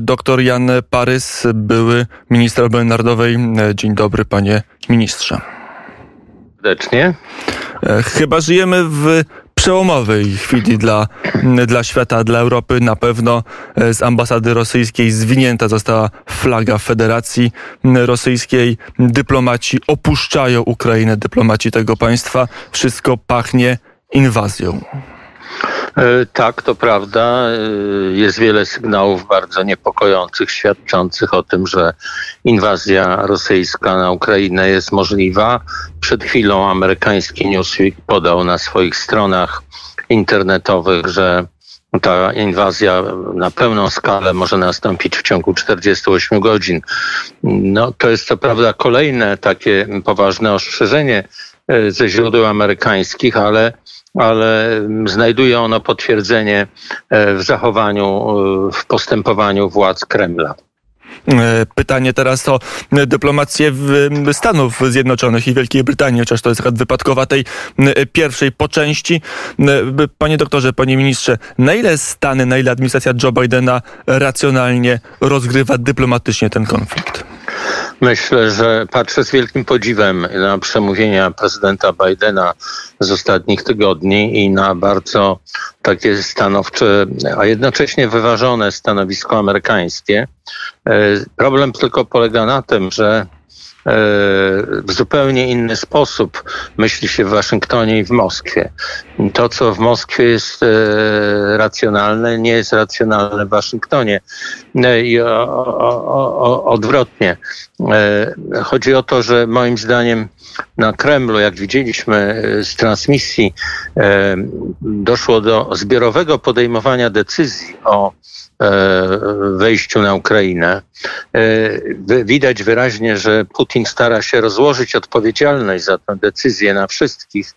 Doktor Jan Parys, były minister obrony narodowej. Dzień dobry, panie ministrze. Serdecznie. Chyba żyjemy w przełomowej chwili dla, dla świata, dla Europy. Na pewno z ambasady rosyjskiej zwinięta została flaga Federacji Rosyjskiej. Dyplomaci opuszczają Ukrainę, dyplomaci tego państwa. Wszystko pachnie inwazją. E, tak, to prawda. E, jest wiele sygnałów bardzo niepokojących, świadczących o tym, że inwazja rosyjska na Ukrainę jest możliwa. Przed chwilą amerykański Newsweek podał na swoich stronach internetowych, że ta inwazja na pełną skalę może nastąpić w ciągu 48 godzin. No, to jest co prawda kolejne takie poważne ostrzeżenie e, ze źródeł amerykańskich, ale ale znajduje ono potwierdzenie e, w zachowaniu, e, w postępowaniu władz Kremla. E, pytanie teraz o dyplomację Stanów Zjednoczonych i Wielkiej Brytanii, chociaż to jest wypadkowa tej pierwszej po części. Panie doktorze, panie ministrze, na ile Stany, na ile administracja Joe Bidena racjonalnie rozgrywa dyplomatycznie ten konflikt? Myślę, że patrzę z wielkim podziwem na przemówienia prezydenta Bidena z ostatnich tygodni i na bardzo takie stanowcze, a jednocześnie wyważone stanowisko amerykańskie. E, problem tylko polega na tym, że E, w zupełnie inny sposób myśli się w Waszyngtonie i w Moskwie. To, co w Moskwie jest e, racjonalne, nie jest racjonalne w Waszyngtonie. E, I o, o, o, odwrotnie. Chodzi o to, że moim zdaniem na Kremlu, jak widzieliśmy z transmisji, doszło do zbiorowego podejmowania decyzji o E, wejściu na Ukrainę. E, widać wyraźnie, że Putin stara się rozłożyć odpowiedzialność za tę decyzję na wszystkich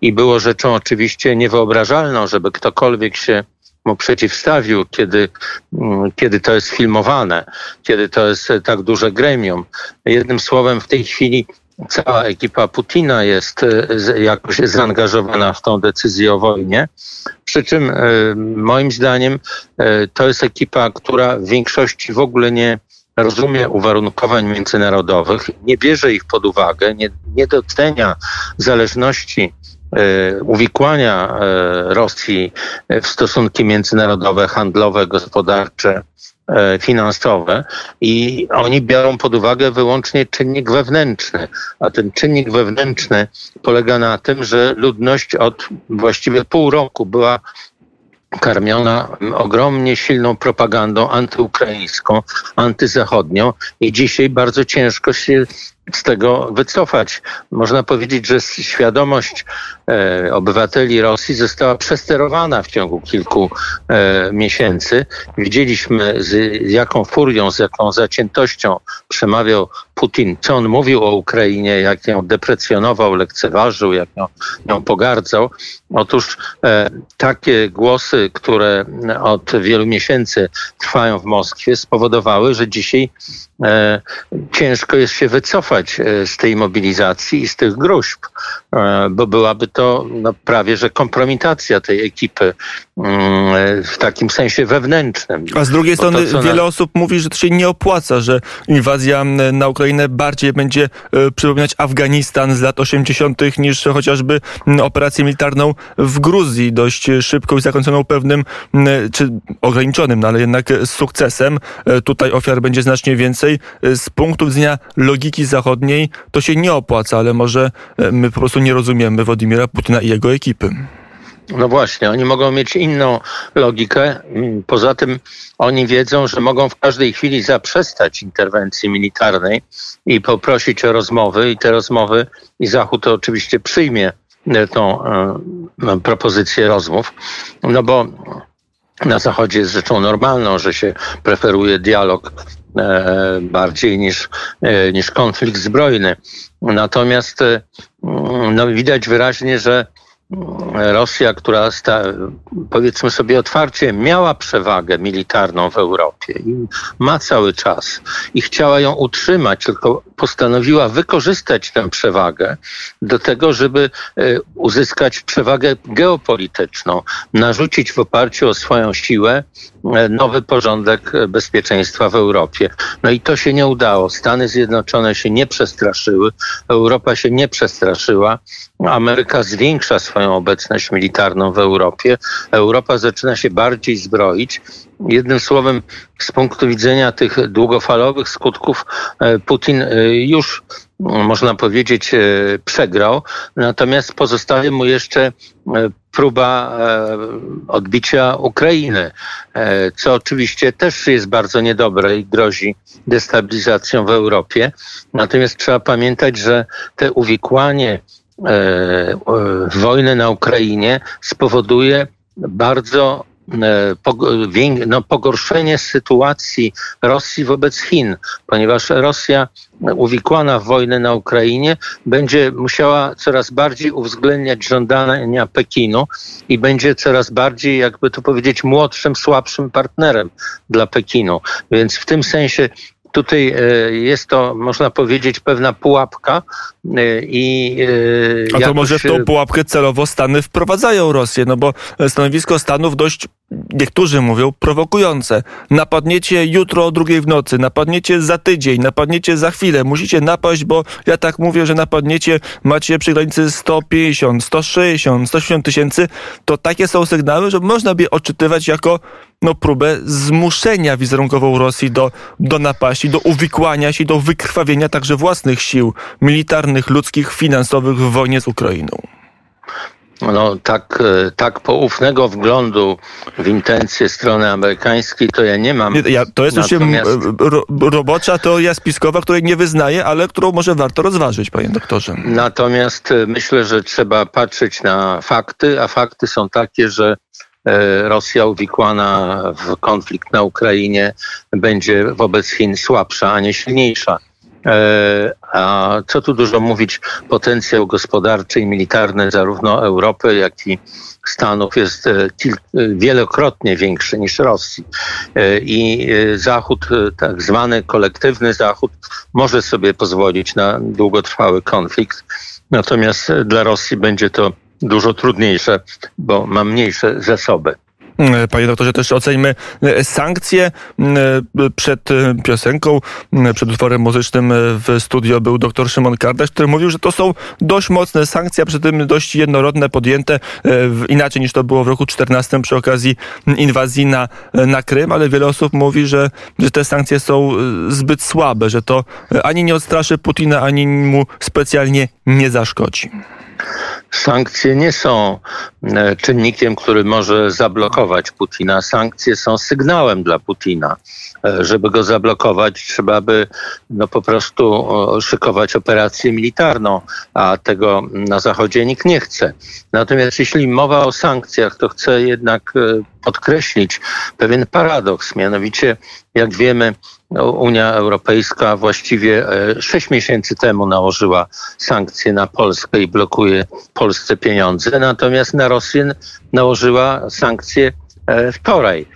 i było rzeczą oczywiście niewyobrażalną, żeby ktokolwiek się mu przeciwstawił, kiedy, mm, kiedy to jest filmowane, kiedy to jest tak duże gremium. Jednym słowem, w tej chwili cała ekipa Putina jest e, jakoś zaangażowana w tą decyzję o wojnie. Przy czym e, moim zdaniem e, to jest ekipa, która w większości w ogóle nie rozumie uwarunkowań międzynarodowych, nie bierze ich pod uwagę, nie, nie docenia zależności uwikłania Rosji w stosunki międzynarodowe, handlowe, gospodarcze E, finansowe i oni biorą pod uwagę wyłącznie czynnik wewnętrzny, a ten czynnik wewnętrzny polega na tym, że ludność od właściwie pół roku była karmiona ogromnie silną propagandą antyukraińską, antyzachodnią i dzisiaj bardzo ciężko się z tego wycofać. Można powiedzieć, że świadomość e, obywateli Rosji została przesterowana w ciągu kilku e, miesięcy. Widzieliśmy z jaką furią, z jaką zaciętością przemawiał Putin, co on mówił o Ukrainie, jak ją deprecjonował, lekceważył, jak ją, ją pogardzał. Otóż e, takie głosy, które od wielu miesięcy trwają w Moskwie, spowodowały, że dzisiaj e, ciężko jest się wycofać e, z tej mobilizacji i z tych gruźb, e, bo byłaby to no, prawie że kompromitacja tej ekipy mm, w takim sensie wewnętrznym. A z drugiej strony to, wiele na... osób mówi, że to się nie opłaca, że inwazja na Ukrainę bardziej będzie e, przypominać Afganistan z lat 80. niż chociażby operację militarną w Gruzji, dość szybką i zakończoną pewnym, czy ograniczonym, no ale jednak sukcesem. Tutaj ofiar będzie znacznie więcej. Z punktu widzenia logiki zachodniej to się nie opłaca, ale może my po prostu nie rozumiemy Władimira Putina i jego ekipy. No właśnie, oni mogą mieć inną logikę. Poza tym oni wiedzą, że mogą w każdej chwili zaprzestać interwencji militarnej i poprosić o rozmowy i te rozmowy i Zachód to oczywiście przyjmie e, tą e, propozycję rozmów, no bo na Zachodzie jest rzeczą normalną, że się preferuje dialog e, bardziej niż, e, niż konflikt zbrojny. Natomiast e, no, widać wyraźnie, że Rosja, która sta, powiedzmy sobie otwarcie, miała przewagę militarną w Europie i ma cały czas i chciała ją utrzymać, tylko postanowiła wykorzystać tę przewagę do tego, żeby e, uzyskać przewagę geopolityczną, narzucić w oparciu o swoją siłę e, nowy porządek bezpieczeństwa w Europie. No i to się nie udało. Stany Zjednoczone się nie przestraszyły, Europa się nie przestraszyła. Ameryka zwiększa swoją obecność militarną w Europie. Europa zaczyna się bardziej zbroić. Jednym słowem, z punktu widzenia tych długofalowych skutków, e, Putin e, już można powiedzieć, e, przegrał. Natomiast pozostaje mu jeszcze próba odbicia Ukrainy, co oczywiście też jest bardzo niedobre i grozi destabilizacją w Europie. Natomiast trzeba pamiętać, że te uwikłanie wojny na Ukrainie spowoduje bardzo no, pogorszenie sytuacji Rosji wobec Chin, ponieważ Rosja uwikłana w wojnę na Ukrainie będzie musiała coraz bardziej uwzględniać żądania Pekinu i będzie coraz bardziej, jakby to powiedzieć, młodszym, słabszym partnerem dla Pekinu. Więc w tym sensie tutaj e, jest to, można powiedzieć, pewna pułapka e, i... E, A to może w tą pułapkę celowo Stany wprowadzają Rosję, no bo stanowisko Stanów dość niektórzy mówią, prowokujące. Napadniecie jutro o drugiej w nocy, napadniecie za tydzień, napadniecie za chwilę. Musicie napaść, bo ja tak mówię, że napadniecie, macie przy granicy 150, 160, 180 tysięcy. To takie są sygnały, że można by odczytywać jako no, próbę zmuszenia wizerunkową Rosji do, do napaści, do uwikłania się, do wykrwawienia także własnych sił militarnych, ludzkich, finansowych w wojnie z Ukrainą no, tak, e, tak poufnego wglądu w intencje strony amerykańskiej to ja nie mam. Nie, ja, to jest Natomiast... już ro, robocza teoria spiskowa, której nie wyznaję, ale którą może warto rozważyć, panie doktorze. Natomiast e, myślę, że trzeba patrzeć na fakty, a fakty są takie, że Rosja uwikłana w konflikt na Ukrainie będzie wobec Chin słabsza, a nie silniejsza. E, a co tu dużo mówić, potencjał gospodarczy i militarny zarówno Europy, jak i Stanów jest e, wielokrotnie większy niż Rosji. E, I Zachód, tak zwany kolektywny Zachód, może sobie pozwolić na długotrwały konflikt. Natomiast dla Rosji będzie to dużo trudniejsze, bo ma mniejsze zasoby. Mm, panie doktorze, też oceńmy e, sankcje. E, przed e, piosenką, przed utworem muzycznym w studio był doktor Szymon Kardaś, który mówił, że to są dość mocne sankcje, a przy tym dość jednorodne, podjęte inaczej niż to było w roku 14 przy okazji inwazji na, na Krym, ale wiele osób mówi, że, że te sankcje są zbyt słabe, że to ani nie odstraszy Putina, ani mu specjalnie nie zaszkodzi. Sankcje nie są e, czynnikiem, który może zablokować Putina. Sankcje są sygnałem dla Putina. E, żeby go zablokować, trzeba by no, po prostu szykować operację militarną, a tego na Zachodzie nikt nie chce. Natomiast jeśli mowa o sankcjach, to chcę jednak e, podkreślić pewien paradoks. Mianowicie, jak wiemy, no, Unia Europejska właściwie e, sześć miesięcy temu nałożyła sankcje na Polskę i blokuje Polsce pieniądze, natomiast na Rosję nałożyła sankcje wczoraj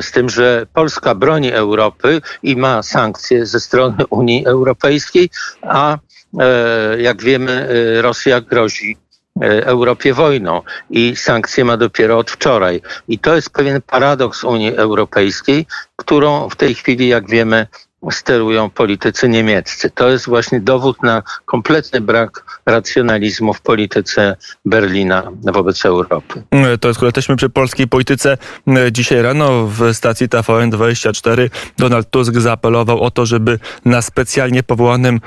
z tym, że Polska broni Europy i ma sankcje ze strony Unii Europejskiej, a e, jak wiemy, e, Rosja grozi e, Europie wojną i sankcje ma dopiero od wczoraj. I to jest pewien paradoks Unii Europejskiej, którą w tej chwili, jak wiemy, sterują politycy niemieccy. To jest właśnie dowód na kompletny brak racjonalizmu w polityce Berlina wobec Europy. To jest, jesteśmy przy polskiej polityce, dzisiaj rano w stacji TVN24 Donald Tusk zaapelował o to, żeby na specjalnie powołanym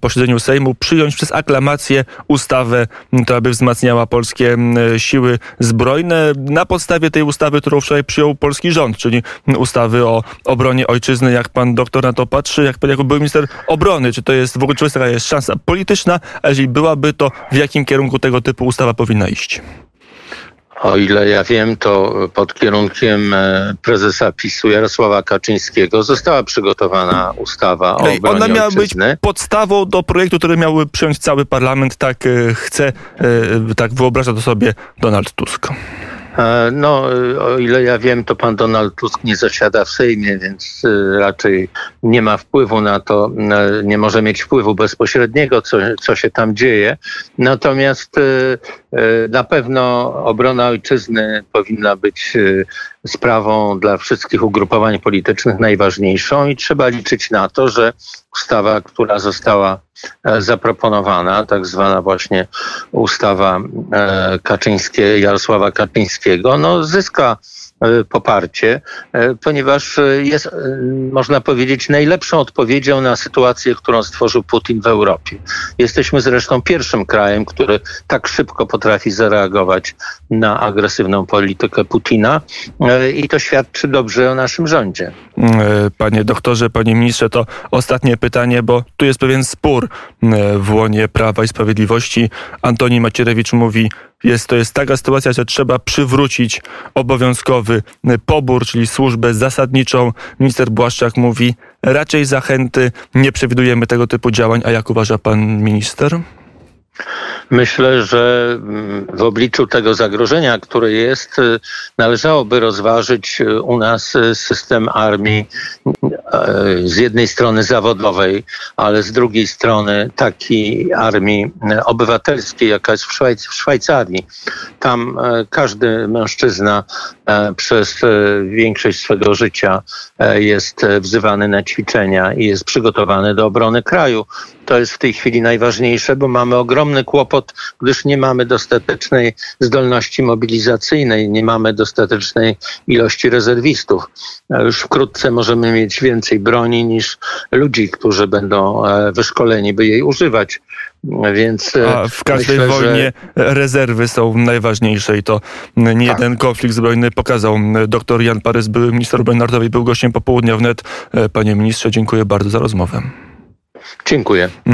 posiedzeniu Sejmu przyjąć przez aklamację ustawę, która by wzmacniała polskie siły zbrojne na podstawie tej ustawy, którą wczoraj przyjął polski rząd, czyli ustawy o obronie ojczyzny, jak pan doktor na to patrzy, jak, jako był minister obrony, czy to jest w ogóle czy jest szansa polityczna, a jeżeli byłaby, to w jakim kierunku tego typu ustawa powinna iść? O ile ja wiem, to pod kierunkiem e, prezesa PiSu Jarosława Kaczyńskiego została przygotowana ustawa o obronie Ona miała ojczyzny. być podstawą do projektu, który miałby przyjąć cały parlament. Tak e, chce, e, tak wyobraża to sobie Donald Tusk. E, no, o ile ja wiem, to pan Donald Tusk nie zasiada w Sejmie, więc e, raczej nie ma wpływu na to, e, nie może mieć wpływu bezpośredniego, co, co się tam dzieje. Natomiast na pewno obrona ojczyzny powinna być sprawą dla wszystkich ugrupowań politycznych najważniejszą i trzeba liczyć na to, że ustawa, która została zaproponowana, tak zwana właśnie ustawa Kaczyńskie, Jarosława Kaczyńskiego, no zyska E, poparcie, e, ponieważ e, jest, można powiedzieć, najlepszą odpowiedzią na sytuację, którą stworzył Putin w Europie. Jesteśmy zresztą pierwszym krajem, który tak szybko potrafi zareagować na agresywną politykę Putina i to świadczy dobrze o naszym rządzie. Panie doktorze, panie ministrze, to ostatnie pytanie, bo tu jest pewien spór w łonie Prawa i Sprawiedliwości. Antoni Macierewicz mówi, jest, to jest taka sytuacja, że trzeba przywrócić obowiązkowy pobór, czyli służbę zasadniczą. Minister Błaszczak mówi, raczej zachęty, nie przewidujemy tego typu działań. A jak uważa pan minister? Myślę, że mm, w obliczu tego zagrożenia, które jest, y, należałoby rozważyć y, u nas y, system armii z jednej strony zawodowej, ale z drugiej strony takiej armii obywatelskiej, jaka jest w, Szwajc w Szwajcarii. Tam każdy mężczyzna przez większość swego życia jest wzywany na ćwiczenia i jest przygotowany do obrony kraju. To jest w tej chwili najważniejsze, bo mamy ogromny kłopot, gdyż nie mamy dostatecznej zdolności mobilizacyjnej, nie mamy dostatecznej ilości rezerwistów. Już wkrótce możemy mieć więcej broni niż ludzi, którzy będą e, wyszkoleni, by jej używać. Więc e, A w każdej myślę, wojnie że... rezerwy są najważniejsze i to nie tak. jeden konflikt zbrojny pokazał. Dr Jan Parys, były minister obrony narodowej, był gościem popołudnia wnet. E, panie ministrze, dziękuję bardzo za rozmowę. Dziękuję.